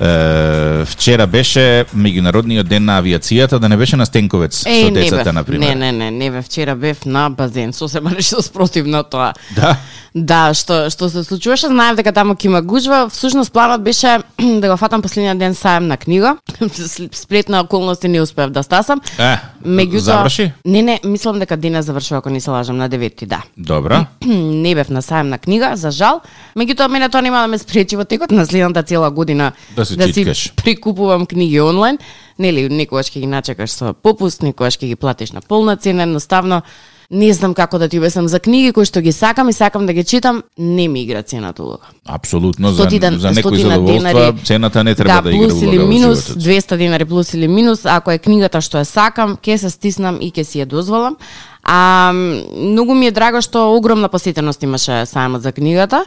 Е, вчера беше меѓународниот ден на авиацијата, да не беше на Стенковец Е, со децата, бев. например. Не, не, не, не бев. Вчера бев на базен, сосема нешто спротивно тоа. Да? Да, што што се случуваше, знаев дека таму ќе има гужва. Всушност планот беше да го фатам последниот ден саем на книга. Сплетна околности не успеав да стасам. Е, Меѓутоа, заврши? Не, не, мислам дека денес завршува ако не се лажам на 9 да. Добра. не бев на саем на книга, за жал. Меѓутоа мене тоа нема да ме спречи во текот на следната цела година Да да си читкаш. прикупувам книги онлайн. Нели, некогаш ќе ги начекаш со попуст, некогаш ќе ги платиш на полна цена, едноставно не знам како да ти обяснам за книги кои што ги сакам и сакам да ги читам, не ми игра цената улога. Апсолутно, за, Стотина- за некои задоволства денари. цената не треба да, игра плюс или минус, животот. 200 денари плюс или минус, ако е книгата што ја сакам, ќе се стиснам и ќе си ја дозволам. А многу ми е драго што огромна посетеност имаше сајмот за книгата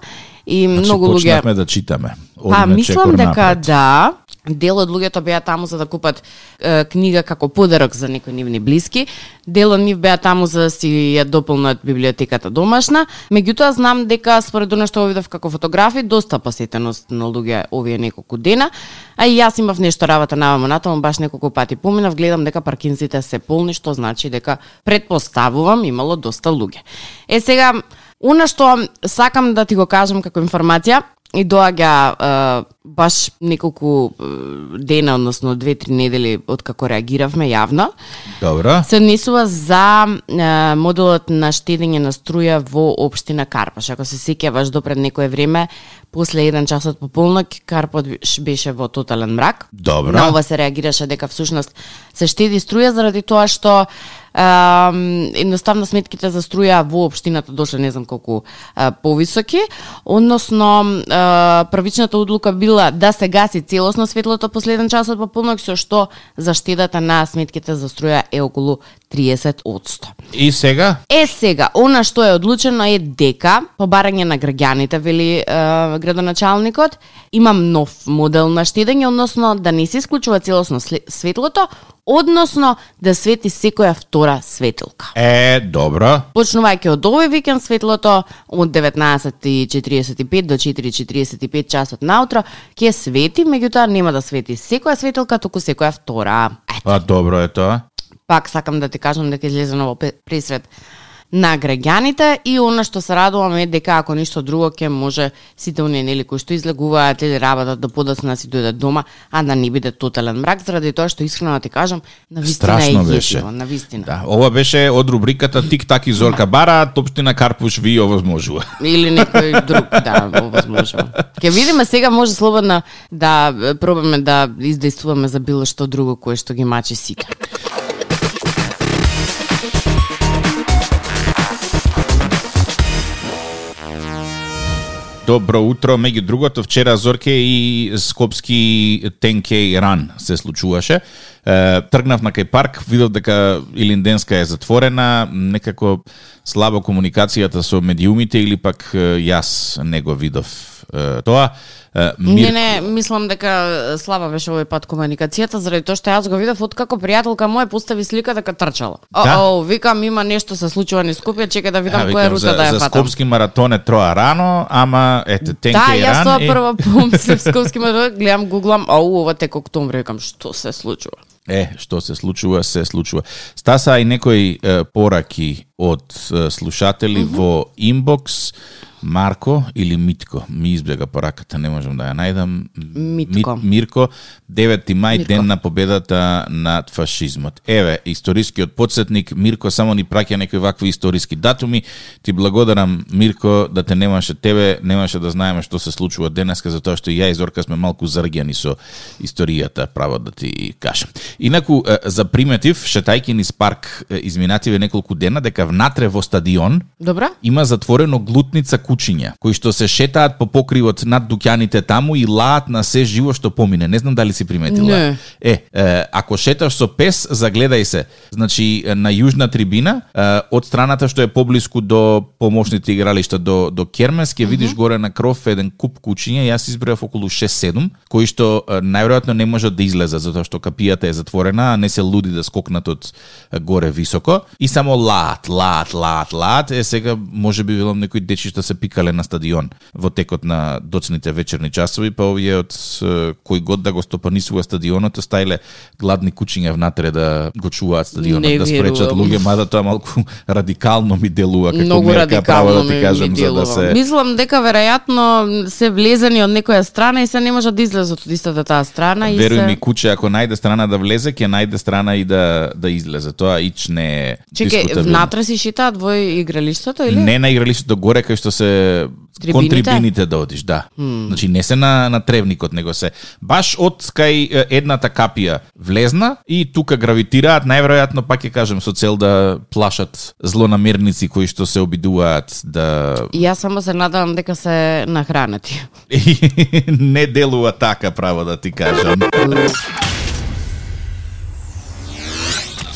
и Значи, многу луѓе почнавме да читаме. Па, Одиме мислам чекор дека напред. да. Дел од луѓето беа таму за да купат е, книга како подарок за некои нивни блиски. Дел од нив беа таму за да си ја дополнат библиотеката домашна. Меѓутоа знам дека според она што видов како фотографи, доста посетеност на луѓе овие неколку дена. А и јас имав нешто работа наваму натаму, баш неколку пати поминав, гледам дека паркинзите се полни, што значи дека предпоставувам имало доста луѓе. Е сега, Она што сакам да ти го кажам како информација, и доаѓа е, баш неколку дена, односно две-три недели од како реагиравме јавно, Добра. се однесува за е, моделот на штедење на струја во општина Карпаш. Ако се сеќаваш до пред некое време, после еден час од пополнок, Карпаш беше во тотален мрак. Добра. На ова се реагираше дека всушност се штеди струја заради тоа што едноставно сметките за струја во општината дошле не знам колку повисоки, односно првичната одлука била да се гаси целосно светлото последен час од пополнок, со што заштедата на сметките за струја е околу 30%. И сега? Е сега, она што е одлучено е дека, по барање на граѓаните, вели е, градоначалникот, имам нов модел на штедење, односно да не се исклучува целосно светлото, односно да свети секоја втора светилка. Е, добра. Почнувајќи од овој викенд светлото од 19:45 до 4:45 часот наутро ќе свети, меѓутоа нема да свети секоја светилка, туку секоја втора. Ето А добро е тоа. пак сакам да ти кажам дека излезе ново пресред на граѓаните и она што се радувам е дека ако ништо друго ќе може сите оние нели кои што излегуваат или работат до подоцна да си дојдат дома, а да не биде тотален мрак заради тоа што искрено да ти кажам, на вистина Страшно е беше. на вистина. Да, ова беше од рубриката Тик так и Зорка Бара, Топштина Карпуш ви овозможува. Или некој друг, да, овозможува. Ќе видиме сега може слободно да пробаме да издействуваме за било што друго кое што ги мачи сите. Добро утро, меѓу другото, вчера Зорке и Скопски 10K ран се случуваше. Е, тргнав на кај парк, видов дека Илинденска е затворена, некако слабо комуникацијата со медиумите или пак јас не го видов тоа. Е, Не, не, мислам дека слаба беше овој пат комуникацијата, заради тоа што јас го видов откако пријателка моја постави слика дека трчала. О, Да? о, викам има нешто се случува низ Скопје, чекај да видам Ја, која рута за, да ја за фатам. Скопски маратон е троа рано, ама ете 10K Да, јас ран тоа е... прво помислив Скопски маратон, гледам, гуглам, ау, ова тек октомври, викам, што се случува? Е, што се случува, се случува. Стаса и некои е, пораки од е, слушатели mm -hmm. во инбокс. Марко или Митко, ми избега пораката, не можам да ја најдам. Митко. Мит, Мирко, 9 мај, Мирко. ден на победата над фашизмот. Еве, историскиот подсетник, Мирко само ни праќа некои вакви историски датуми. Ти благодарам, Мирко, да те немаше тебе, немаше да знаеме што се случува денеска, затоа што ја и Зорка сме малку зарѓани со историјата, право да ти кажам. Инаку, е, заприметив, шетајки низ парк изминативе неколку дена, дека внатре во стадион, Добра? има затворено глутница кучиња, кои што се шетаат по покривот над дуќаните таму и лаат на се живо што помине. Не знам дали си приметила. Не. Е, е, ако шеташ со пес, загледај се. Значи, на јужна трибина, е, од страната што е поблиску до помошните игралишта до, до Кермес, ќе видиш горе на кров еден куп кучиња, јас избројав околу 6-7, кои што најверојатно не можат да излезат, затоа што капијата е затворена, а не се луди да скокнат од горе високо, и само лаат, лаат, лаат, лаат, е сега може би велам некои дечишта се пикале на стадион во текот на доцните вечерни часови, па овие од кој год да го стопанисува стадионот, оставиле гладни кучиња внатре да го чуваат стадионот, Не да спречат луѓе, мада тоа малку радикално ми делува како Многу мерка, право радикално да ти ми, кажам, ми за да делува. се... Мислам дека веројатно се влезени од некоја страна и се не можат да излезат од истата таа страна и Веруј се... ми, куче, ако најде страна да влезе, ќе најде страна и да, да излезе. Тоа ич не е дискутабилно. внатре си шитаат во игралиштето или? Не на игралиштето горе кај што се Трибините? кон трибините да одиш, да. Значи не се на на тревникот, него се баш од кај едната капија влезна и тука гравитираат, најверојатно пак ќе кажем со цел да плашат злонамерници кои што се обидуваат да И јас само се надевам дека се нахранети. не делува така право да ти кажам.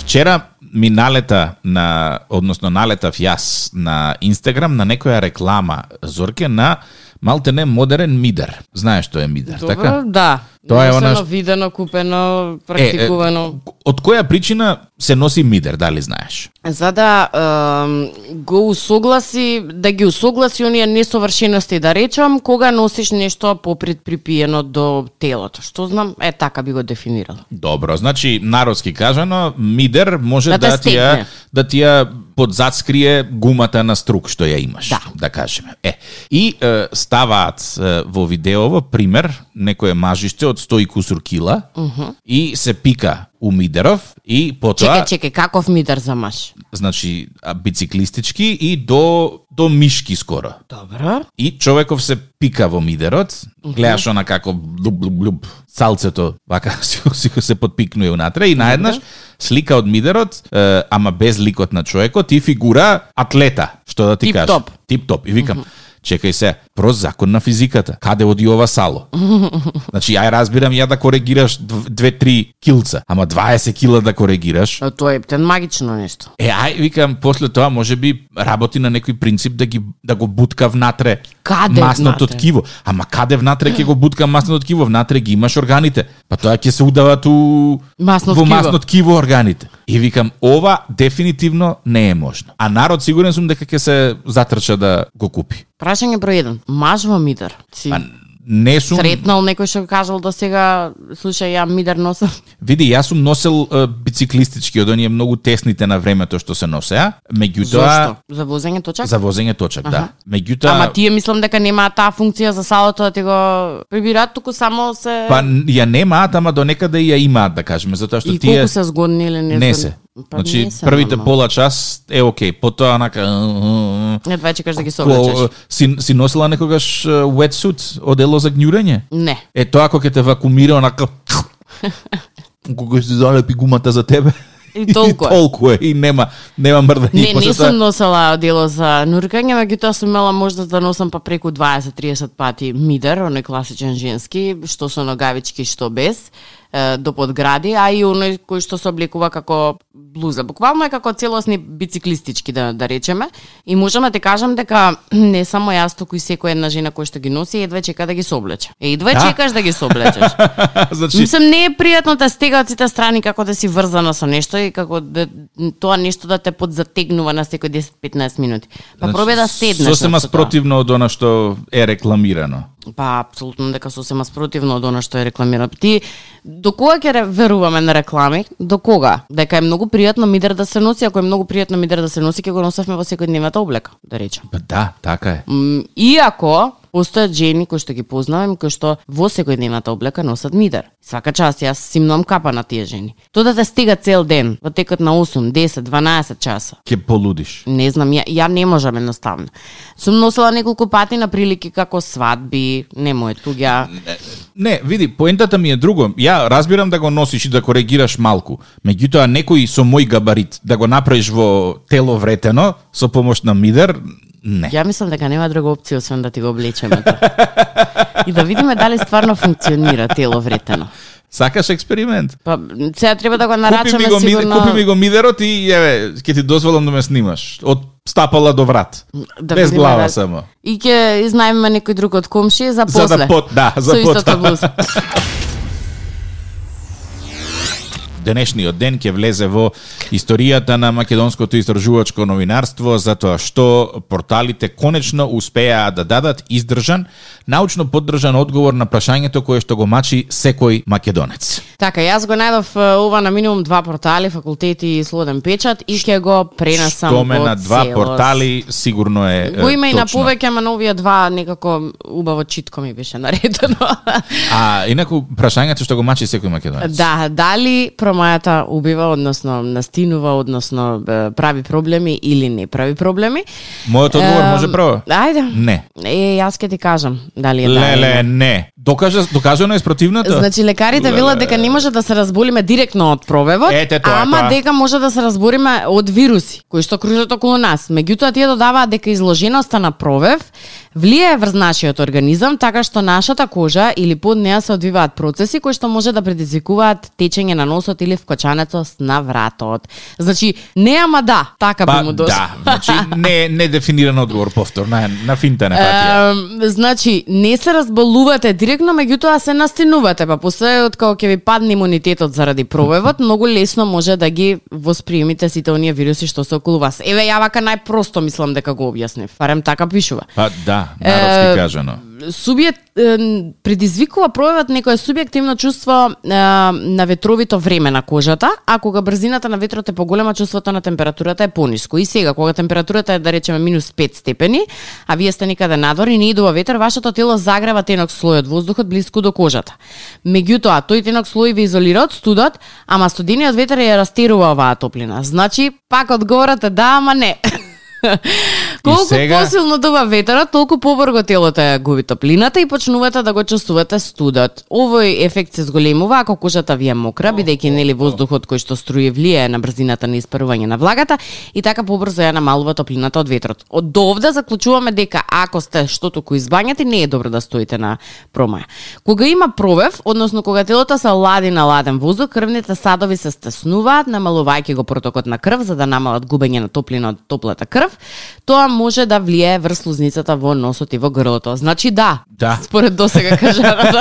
Вчера ми налета на, односно налетав јас на Инстаграм на некоја реклама Зорке на малтене модерен мидер. Знаеш што е мидер, Добро, така? да. Тоа е она ш- видено, купено, практикувано. од која причина се носи мидер, дали знаеш? за да ем, го усогласи, да ги усогласи оние несовршености, да речам, кога носиш нешто попред припиено до телото. Што знам, е така би го дефинирала. Добро, значи народски кажано, мидер може Да да, те ти ја да ти ја подзацкрие гумата на струк што ја имаш, Да. да кажеме. Е, и е, ставаат е, во видеово пример некое мажиште од 100 и кусур кила и се пика у мидеров и потоа Чекај, чекај, каков мидер за маж? значи бициклистички и до до мишки скоро. Добро. И човеков се пика во мидерот, гледаш она како блуб блуб блуб цалцето вака си, си се подпикнува унатре и наеднаш слика од мидерот, е, ама без ликот на човекот и фигура атлета, што да ти Тип кажам. топ. Тип топ. И викам, чекај се, прост закон на физиката. Каде оди ова сало? значи, ја разбирам ја да коригираш 2-3 килца, ама 20 кила да коригираш. А, Тоа е птен магично нешто. Е, ај, викам, после тоа може би работи на некој принцип да ги да го бутка внатре Каде масното внатре? ткиво. Ама каде внатре ќе го бутка масното ткиво? Внатре ги имаш органите. Па тоа ќе се удават у Масно во масно ткиво органите. И викам, ова дефинитивно не е можно. А народ сигурен сум дека ќе се затрча да го купи. Прашање број 1. Маж во мидер. Си Па не сум сретнал некој што кажал да сега слушај ја мидер носам. Види, јас сум носел е, бициклистички од оние многу тесните на времето што се носеа, меѓутоа Зошто? За возење точак? за возење точак, да. Меѓутоа Ама тие мислам дека немаат таа функција за салото да ти го прибираат, туку само се Па ја немаат, ама до некаде ја имаат, да кажеме, затоа што и тие колку се згодни или не? не се. Па значи првите нормално. пола час е окей, потоа онака Не, тоа чекаш да ги Ко, соблечеш. си, си носила некогаш wetsuit одело за гњурење? Не. Е тоа кога ќе те вакуумира онака кога се залепи гумата за тебе. И толку е. И толку е и нема нема мрдање. Не, не сум носела дело за нуркање, меѓутоа сум имала можност да носам па преку 20-30 пати мидер, оној класичен женски, што со ногавички, што без, до подгради, а и оној кој што се облекува како блуза. Буквално е како целосни бициклистички, да, да речеме. И можам да ти кажам дека не само јас, туку и секоја една жена која што ги носи, едва чека да ги соблече. Е, едва Да. чекаш да ги соблечеш. значи Мислам, не е пријатно да стегаат сите страни како да си врзана со нешто и како да, тоа нешто да те подзатегнува на секој 10-15 минути. Па значи, пробај да седнеш. Сосема спротивно од она што е рекламирано. Па, апсолутно дека сосема спротивно од она што е рекламира. Ти, до кога ќе веруваме на реклами? До кога? Дека е многу пријатно мидер да се носи, ако е многу пријатно мидер да се носи, ќе го носевме во секојдневната облека, да речем. Па да, така е. Иако постојат жени кои што ги познавам, кои што во секојдневната облека носат мидер. Свака част јас симнувам капа на тие жени. Тоа да те стига цел ден, во текот на 8, 10, 12 часа. Ке полудиш. Не знам, ја, ја не можам едноставно. Сум носела неколку пати на прилики како свадби, не мој туѓа. Не, види, поентата ми е друго. Ја разбирам да го носиш и да коригираш малку. Меѓутоа, некој со мој габарит да го направиш во тело вретено, со помош на мидер, не. Ја мислам дека нема друга опција освен да ти го облечеме тоа. И да видиме дали стварно функционира тело вретено. Сакаш експеримент? Па сега треба да го Купи нарачаме ми, го, сигурно. купи ми го мидерот и еве, ќе ти дозволам да ме снимаш. Од стапала до врат. Да Без глава дали- само. И ќе изнајмиме некој друг од комши за после. За да пот, да, за Со потоа. блуза. денешниот ден ќе влезе во историјата на македонското истражувачко новинарство затоа што порталите конечно успеа да дадат издржан, научно поддржан одговор на прашањето кое што го мачи секој македонец. Така, јас го најдов ова на минимум два портали, факултети и Слободен печат и ќе го пренесам Што ме во на два целост. портали сигурно е Го има и на повеќе, ама на овие два некако убаво читко ми беше наредено. А инаку прашањето што го мачи секој македонец. да, дали промајата убива, односно настинува, односно прави проблеми или не прави проблеми? Мојот одговор може прво? Ајде. Не. Е, јас ќе ти кажам дали е да. Леле, не. не. Докажа, докажано е спротивното? Значи лекарите Леле. велат дека не може да се разболиме директно од провевот, Ете тоа, ама тоа. дека може да се разбориме од вируси кои што кружат околу нас. Меѓутоа тие додаваат дека изложеноста на провев влијае врз нашиот организам така што нашата кожа или под неа се одвиваат процеси кои што може да предизвикуваат течење на носот или вкочанецост на вратот. Значи, не ама да, така би Па, му дошло. да, значи не не дефиниран одговор повтор на на финта на патија. Значи, не се разболувате директно, меѓутоа се настинувате, па после од кога ќе ви падне имунитетот заради пробевот, многу лесно може да ги восприемите сите оние вируси што се околу вас. Еве ја вака најпросто мислам дека го објаснив. Барем така пишува. Па да, народски Е, кажано. Субјект предизвикува пројавот некое субјективно чувство е, на ветровито време на кожата, а кога брзината на ветрот е поголема, чувството на температурата е пониско. И сега, кога температурата е, да речеме, минус 5 степени, а вие сте некаде надвор и не идува ветер, вашето тело загрева тенок слој од воздухот близко до кожата. Меѓутоа, тој тенок слој ви изолира од студот, ама студениот ветер ја растерува оваа топлина. Значи, пак одговорот е да, ама не. Колку сега? посилно дува ветерот, толку побрзо телото ја губи топлината и почнувате да го чувствувате студот. Овој ефект се зголемува ако кожата ви е мокра, бидејќи нели воздухот кој што струи влијае на брзината на испарување на влагата и така побрзо ја намалува топлината од ветрот. Од довде заклучуваме дека ако сте што току избањати, не е добро да стоите на промаја. Кога има провев, односно кога телото се лади на ладен воздух, крвните садови се стеснуваат, намалувајќи го протокот на крв за да намалат губење на топлина од топлата крв, тоа може да влијае врз слузницата во носот и во грлото. Значи да, Да. според досега кажаното.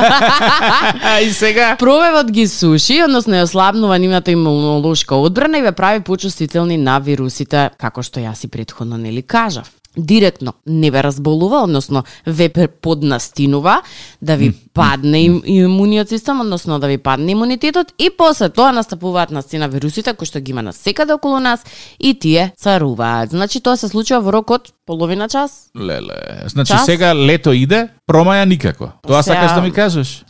А и сега Провевот ги суши, односно ја ослабнува нивната имунолошка одбрана и ве прави почувствителни на вирусите, како што јас и предходно нели кажав. Директно не ве разболува, односно ве поднастинува, да ви падне им, имуниот систем, односно да ви падне имунитетот и после тоа настапуваат на сцена вирусите кои што ги има насекаде околу нас и тие царуваат. Значи тоа се случува во рок од половина час, леле, значи Час? сега лето иде, промаја никако. Тоа Сега- сакаш да ми кажеш?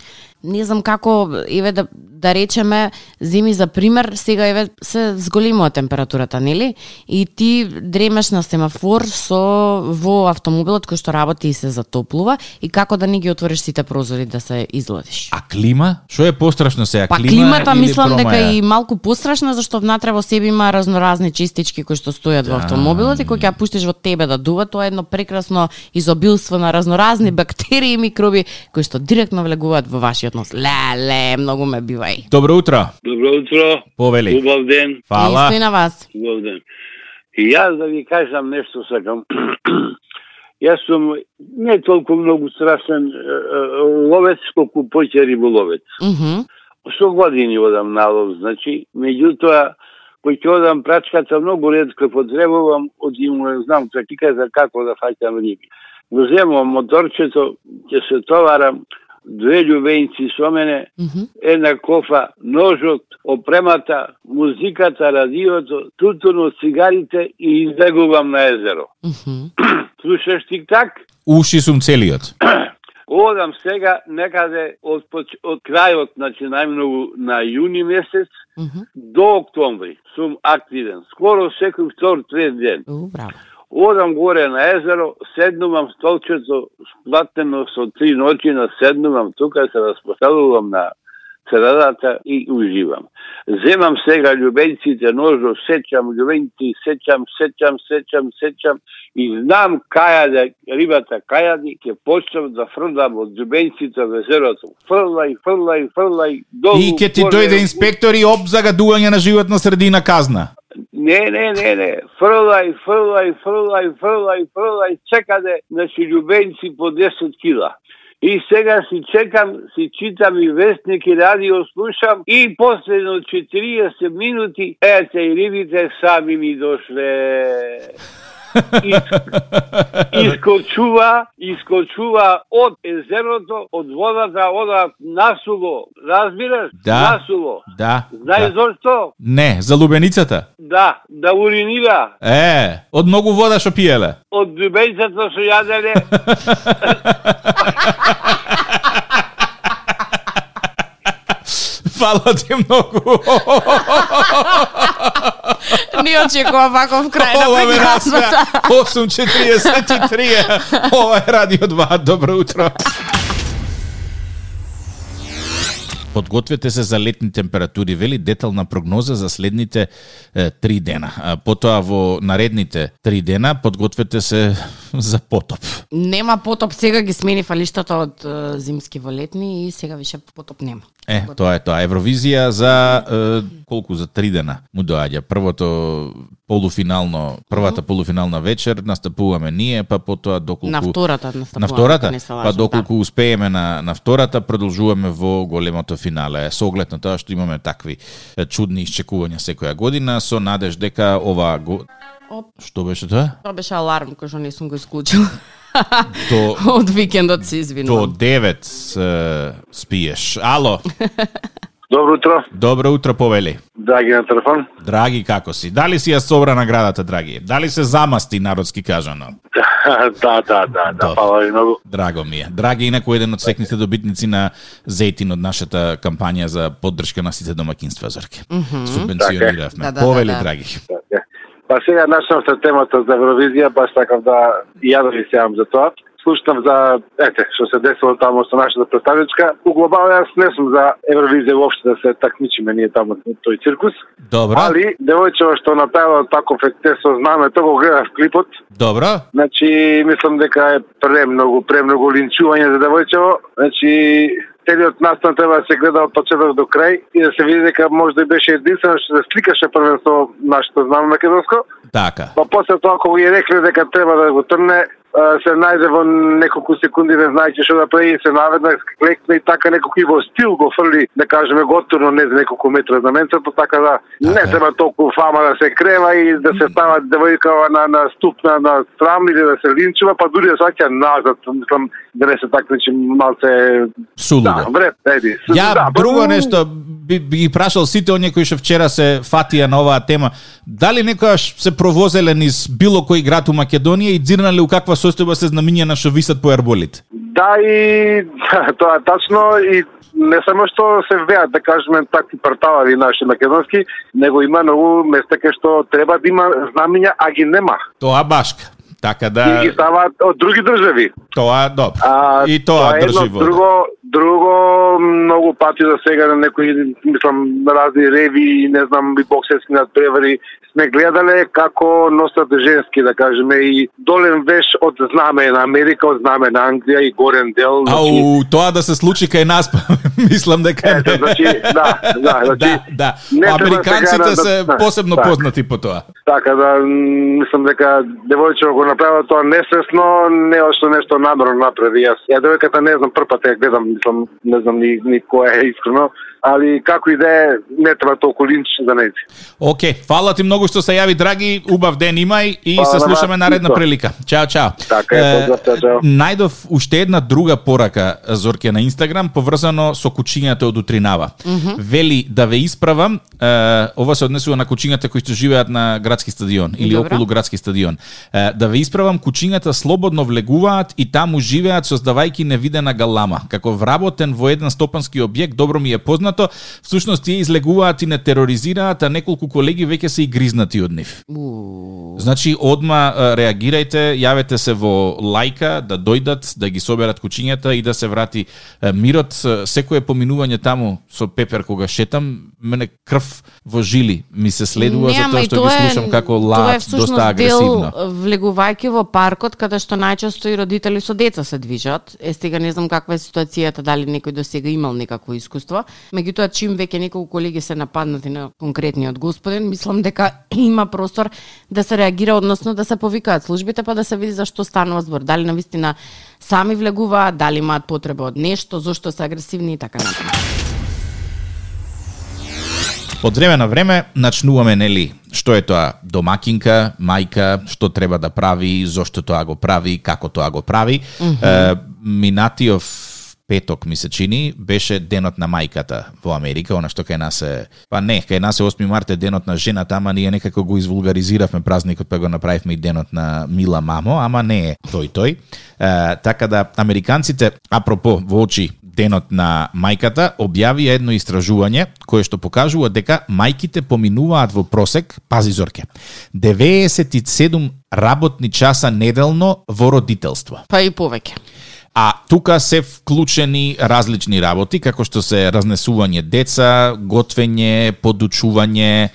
не знам како, еве да, да речеме, земи за пример, сега еве се зголемува температурата, нели? И ти дремеш на семафор со во автомобилот кој што работи и се затоплува и како да не ги отвориш сите прозори да се изладиш. А клима? Што е пострашно сега? Па клима климата мислам дека промаја? е и малку пострашна зашто внатре во себе има разноразни чистички кои што стојат во автомобилот и кои ќе ја пуштиш во тебе да дува, тоа е едно прекрасно изобилство на разноразни бактерии и микроби кои што директно влегуваат во вашиот нос. Леле, многу ме бивај. Добро утро. Добро утро, Повели. убав ден, Фала. Исто и на вас. убав ден. И јас да ви кажам нешто сакам. јас сум не толку многу страшен ловец, колку поќе риболовец. Мгм. Со години одам на лов, значи, меѓутоа, кој ќе одам прачката, многу ретко потребувам, не знам, така за како да фаќам риби. Го земам моторчето, ќе се товарам, две љубенци со мене, Мгм. една кофа, ножот, опремата, музиката, радиото, тутуно, цигарите и избегувам на езеро. Мгм. Слушаш тик-так? Уши сум целиот. Одам сега некаде од, од крајот, значи најмногу на јуни месец Мгм. до октомври сум активен. Скоро секој втор, трет ден. У, браво. Одам горе на езеро, седнувам столчето сплатено со три ноќи, седнувам тука, се распоставувам на средата и уживам. Земам сега љубенците, ножо, сечам љубенци, сечам, сечам, сечам, сечам и знам кајаде, рибата кајади, ќе почнам да фрлам од љубенците во езерото. Фрлај, фрлај, фрлај, долу. И ќе ти дојде инспектор и об загадување на животна средина казна. Не, не, не, не. Фрлај, фрлај, фрлај, фрлај, фрлај, чекаде, значи, љубенци по 10 кила. И сега си чекам, си читам и вестник и радио слушам и последно 40 минути, ете и рибите сами ми дошле искочува, искочува од езерото, од водата, одат насуво. Разбираш? Да. Насуво. Да. Знаеш да. зошто? Не, за лубеницата. Да, да уринира. Е, од многу вода што пиеле. Од дубејцата што јаделе. Фала ти многу. Не очекував ваков крај на прекрасната. насмеа. 8.43. Ова е Радио 2. Добро утро. Подгответе се за летни температури, вели детална прогноза за следните е, три дена. А, Потоа во наредните три дена подгответе се за потоп. Нема потоп, сега ги смени фалиштата од е, зимски во летни и сега више потоп нема. Е, тоа е тоа. Евровизија за е, колку за три дена му доаѓа. Првото полуфинално, првата полуфинална вечер настапуваме ние, па потоа доколку На втората настапуваме. на втората, ако не се па доколку успееме на на втората продолжуваме во големото финале. Со оглед на тоа што имаме такви чудни исчекувања секоја година, со надеж дека ова го... Да. Оп, Што беше тоа? тоа беше аларм кој што не сум го исклучила. До Од викендот се до извинувам. 9 е, спиеш. Ало, Добро утро. добро утро повели. Драги на телефон. Драги, како си? Дали си ја собра наградата, драги? Дали се замасти, народски кажано? да, да, да, да, фала ви многу. Драго ми е. Драги, инаку еден од секните добитници на Зейтин од нашата кампања за поддршка на сите домакинства, Зорке. Субвенциониравме. Да, да, Повели, да, да. драги. Така. Па сега начнав со темата за Евровизија, баш сакав да ја да ви сеам за тоа. Слушнав за, ете, што се десило таму со нашата представничка. У глобал јас не сум за Евровизија воопшто да се такмичиме ние таму тој циркус. Добро, Али, девојчево што направила тако ефекте со знамето, го гледав клипот, добро. Значи, мислам дека е премногу, премногу линчување за девојчево. Значи, целиот настан треба да се гледа од почеток до крај и да се види дека може да беше единствено што се сликаше првенство нашето знаме македонско. Така. Па после тоа кога ги рекле дека треба да го трне, се најде во неколку секунди не знаејќи што да прави, се наведна, клекна и така неколку и во стил го фрли, да кажеме готурно не за неколку метра за менцето, така да не Така треба толку фама да се крева и да се става девојкава на, на ступ на, на срам или да се линчува, па дури да се ваќа назад, мислам да не се такмичи малце Сулудо. да, вред, еди. Ја да, друго па, нешто би, би ги прашал сите оние кои што вчера се фатија на оваа тема. Дали некојаш се провозеле низ било кој град у Македонија и дзирнале у каква состојба се знамиња што висат по ерболит? Да, и тоа е тачно и не само што се веат, да кажеме, такви порталари наши македонски, него има многу места кај што треба да има знамиња, а ги нема. Тоа башка. Така И да, ги ставаат од други држави. тоа добро. А, И тоа едно. држи вода. Друго, друго многу пати за сега на некои, мислам, разни реви и не знам, и боксерски надпревари сме гледале како носат женски, да кажеме, и долен веш од знаме на Америка, од знаме на Англија и горен дел. Ау, тоа да се случи кај нас, па, мислам дека Ето, не. значи, да, да, значи, да, да. не Американците да- се да, посебно да. познати по тоа. Така да, мислам дека девојчето го направил тоа несвесно, не што нешто намерно направи. Јас, ја девојката не знам првпат ја гледам, мислам, не знам ни, ни која е искрено, али како и да е, не треба толку линч за нејзи. Океј, фала ти многу што се јави, драги, убав ден имај и Фала се слушаме наредна исто. прилика. Чао, чао. Така е, поздрав, чао, чао. Најдов уште една друга порака, Зорке, на Инстаграм, поврзано со кучињата од утринава. Вели да ве исправам, е, ова се однесува на кучињата кои што живеат на градски стадион или Добро. околу градски стадион. Е, да ве исправам, кучињата слободно влегуваат и таму живеат создавајки невидена галама. Како вработен во еден стопански објект, добро ми е познато, всушност тие излегуваат и не тероризираат, а неколку колеги веќе се и гризнати од нив. Значи, одма реагирајте, јавете се во лајка, да дојдат, да ги соберат кучињата и да се врати мирот. Секое поминување таму со Пепер кога шетам, мене крв во жили ми се следува Не, ама затоа што тоа ги е- слушам како лаат доста агресивно. Дел, влегувајќи во паркот, каде што најчесто и родители со деца се движат. Е, стига не знам каква е ситуацијата дали некој до сега имал некакво искуство. Меѓутоа чим веќе неколку колеги се нападнати на конкретниот господин, мислам дека има простор да се реагира, односно да се повикаат службите па да се види за што станува збор. Дали навистина сами влегуваат, дали имаат потреба од нешто, зошто се агресивни и така натаму. Од време на време начнуваме нели што е тоа домакинка, мајка, што треба да прави, зошто тоа го прави, како тоа го прави. Mm -hmm. е, минатиов петок ми се чини беше денот на мајката во Америка, она што кај нас е, па не, кај нас е 8 март е денот на жената, ама ние некако го извулгаризиравме празникот па го направивме и денот на мила мамо, ама не е тој тој. Е, така да американците апропо во очи денот на мајката, објави едно истражување кое што покажува дека мајките поминуваат во просек, пази зорке, 97 работни часа неделно во родителство. Па и повеќе. А тука се вклучени различни работи, како што се разнесување деца, готвење, подучување,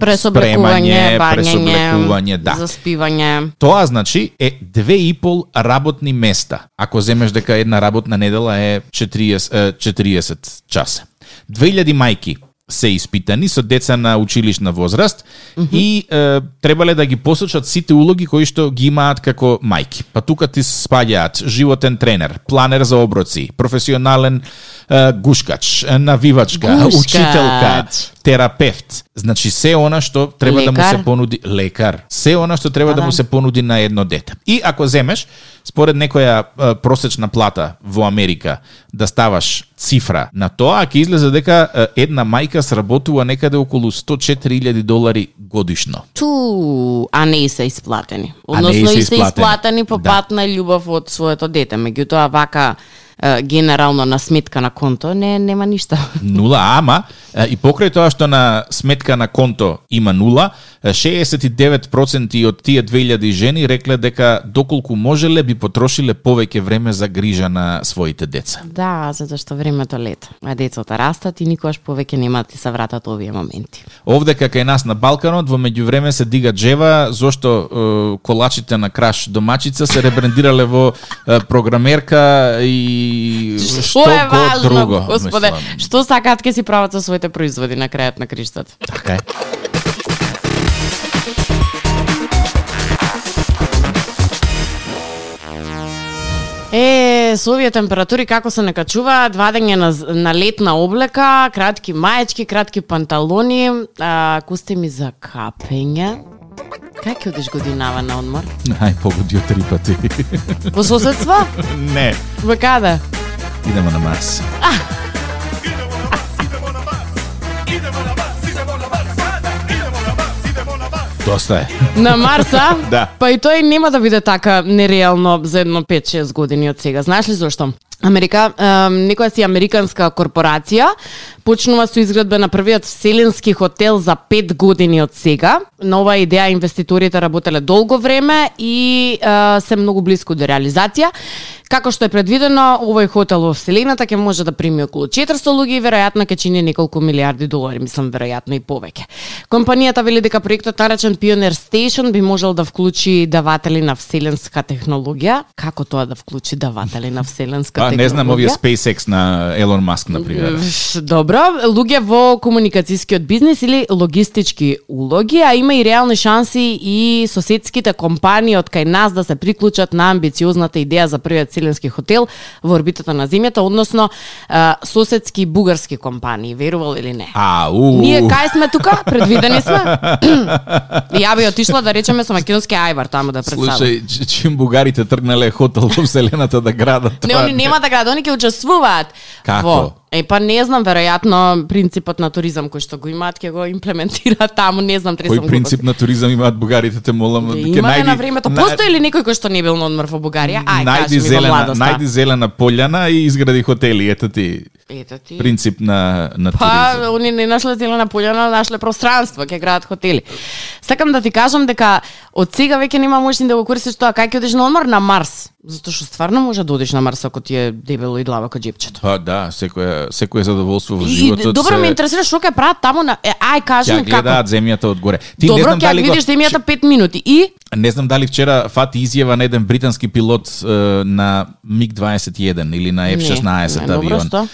пресоблекување, пресоблекување, да. заспивање. Тоа значи е две и пол работни места. Ако земеш дека една работна недела е 40, 40 часа. 2000 мајки се испитани со деца на училишна возраст mm -hmm. и е, требале да ги посочат сите улоги кои што ги имаат како мајки. Па тука ти спаѓаат животен тренер, планер за оброци, професионален е, гушкач, навивачка, Гушкач. учителка, терапевт. Значи се она што треба да му Лекар. се понуди лекар. Се она што треба Да, да му се понуди на едно дете. И ако земеш според некоја е, просечна плата во Америка да ставаш цифра на тоа, ќе излезе дека една мајка сработува некаде околу 104.000 долари годишно. Ту, а не се исплатени. Односно се и се исплатени. исплатени по Да. пат на љубов од своето дете. Меѓутоа вака генерално на сметка на конто не нема ништа. Нула, ама и покрај тоа што на сметка на конто има нула, 69% од тие 2000 жени рекле дека доколку можеле би потрошиле повеќе време за грижа на своите деца. Да, затоа што времето лета. А децата растат и никогаш повеќе нема да ти се вратат овие моменти. Овде кај нас на Балканот во меѓувреме се дига джева зошто е, колачите на Краш домачица се ребрендирале во е, програмерка и што Што е важно, друго. господе? мислам. Што сакаат ке си прават со своите производи на крајот на криштот? Така е. Е, со овие температури како се накачуваат, вадење на, на летна облека, кратки маечки, кратки панталони, а, кусте ми за капење. Как ќе одиш годинава на одмор? Ај, погоди од три пати. Во соседство? Не, Во каде? идемо на Марс. Доста е. На Марса? Да. Па и тој нема да биде така нереално за едно 5-6 години од сега. Знаеш ли зошто? Америка, некоја си американска корпорација почнува со изградба на првиот вселенски хотел за 5 години од сега. На оваа идеја инвеститорите работеле долго време и е, се многу близко до реализација. Како што е предвидено, овој хотел во Вселената ќе може да прими околу 400 луѓе и веројатно ќе чини неколку милиарди долари, мислам веројатно и повеќе. Компанијата вели дека проектот наречен Pioneer Station би можел да вклучи даватели на вселенска технологија. Како тоа да вклучи даватели на вселенска Технологија? не знам овие SpaceX на Елон Маск, например. Вш, Добро, луѓе во комуникацијскиот бизнис или логистички улоги, а има и реални шанси и соседските компании од кај нас да се приклучат на амбициозната идеја за првиот вселенски хотел во орбитата на земјата, односно соседски бугарски компании, верувал или не? А, у. Ние кај сме тука? Предвидени сме? Ја би отишла да речеме со македонски ајвар таму да представам. Слушај, чим бугарите тргнале хотел во Вселената да градат Не, они нема Самата градат, да, ќе учествуваат. Како? Во. Е, па не знам, веројатно принципот на туризам кој што го имаат ќе го имплементираат таму, не знам, тресам Кој принцип на туризам имаат бугарите, те молам. Ќе ќе најди- на времето. на- Постои ли некој кој што не бил на одмор во Бугарија? Ај, најди кажи ми зелена, младоста. најди зелена пољана и изгради хотели, ето ти. Ето ти. принцип на на Па, туризам. они не нашле зелена пољана, нашле пространство, ќе градат хотели. Сакам да ти кажам дека од сега веќе нема можеш ни да го користиш тоа кај ќе одиш на одмор на Марс, затоа што стварно може да одиш на Марс ако ти е дебело и длабоко џепчето. Па да, секое секое задоволство во И животот. добро се- ме интересира што ќе прават таму на е, ај кажи ми како. гледаат земјата одгоре. Ти не Добро, знам ќе дали го- видиш земјата 5 минути и Не знам дали вчера фати изјава на еден британски пилот е, на МиГ-21 или на F-16 Не, не, добро, авион, што?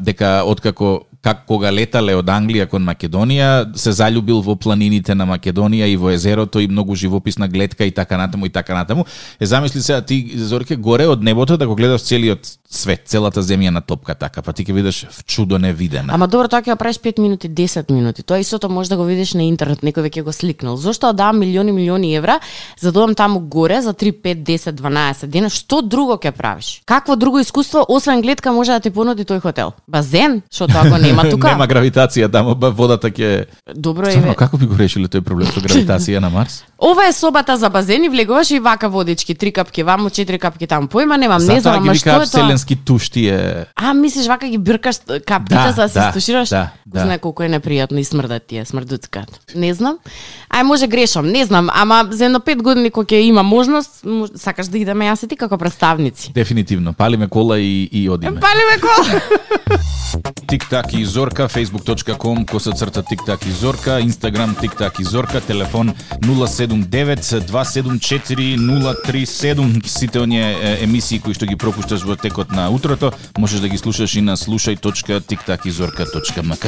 дека откако как кога летале од Англија кон Македонија, се заљубил во планините на Македонија и во езерото и многу живописна гледка и така натаму и така натаму. Е замисли се ти Зорке горе од небото да го гледаш целиот свет, целата земја на топка така, па ти ќе видиш в чудо невидена. Ама добро, тоа ќе го правиш 5 минути, 10 минути. Тоа истото може да го видиш на интернет, некој веќе го сликнал. Зошто да давам милиони милиони евра за да одам таму горе за 3, 5, 10, 12 дена? Што друго ќе правиш? Какво друго искуство освен гледка може да ти понуди тој хотел? Базен, што тоа го нема тука. Нема гравитација таму, водата ќе Добро Стварно, е. како би го решиле тој проблем со гравитација на Марс? Ова е собата за базени, влегуваш и вака водички, три капки ваму, четири капки таму. Појма немам, не знам, ама што е тоа? вселенски тушти е А, мислиш вака ги бркаш капките Да, за да се да, стушираш? да, да. Знае колку е непријатно и смрдат тие, смрдуцкат. Не знам. Ај може грешам, не знам, ама за едно пет години кога ќе има можност, мо- сакаш да идеме јас и ти како представници. дефинитивно. Палиме кола и, и одиме. Палиме кола. Тик-так и Зорка, facebook.com, коса црта Тик-так и Зорка, Instagram Тик-так и Зорка, телефон 079-274-037. Сите оние емисии кои што ги пропушташ во текот на утрото, можеш да ги слушаш и на слушај.тиктакизорка.мк.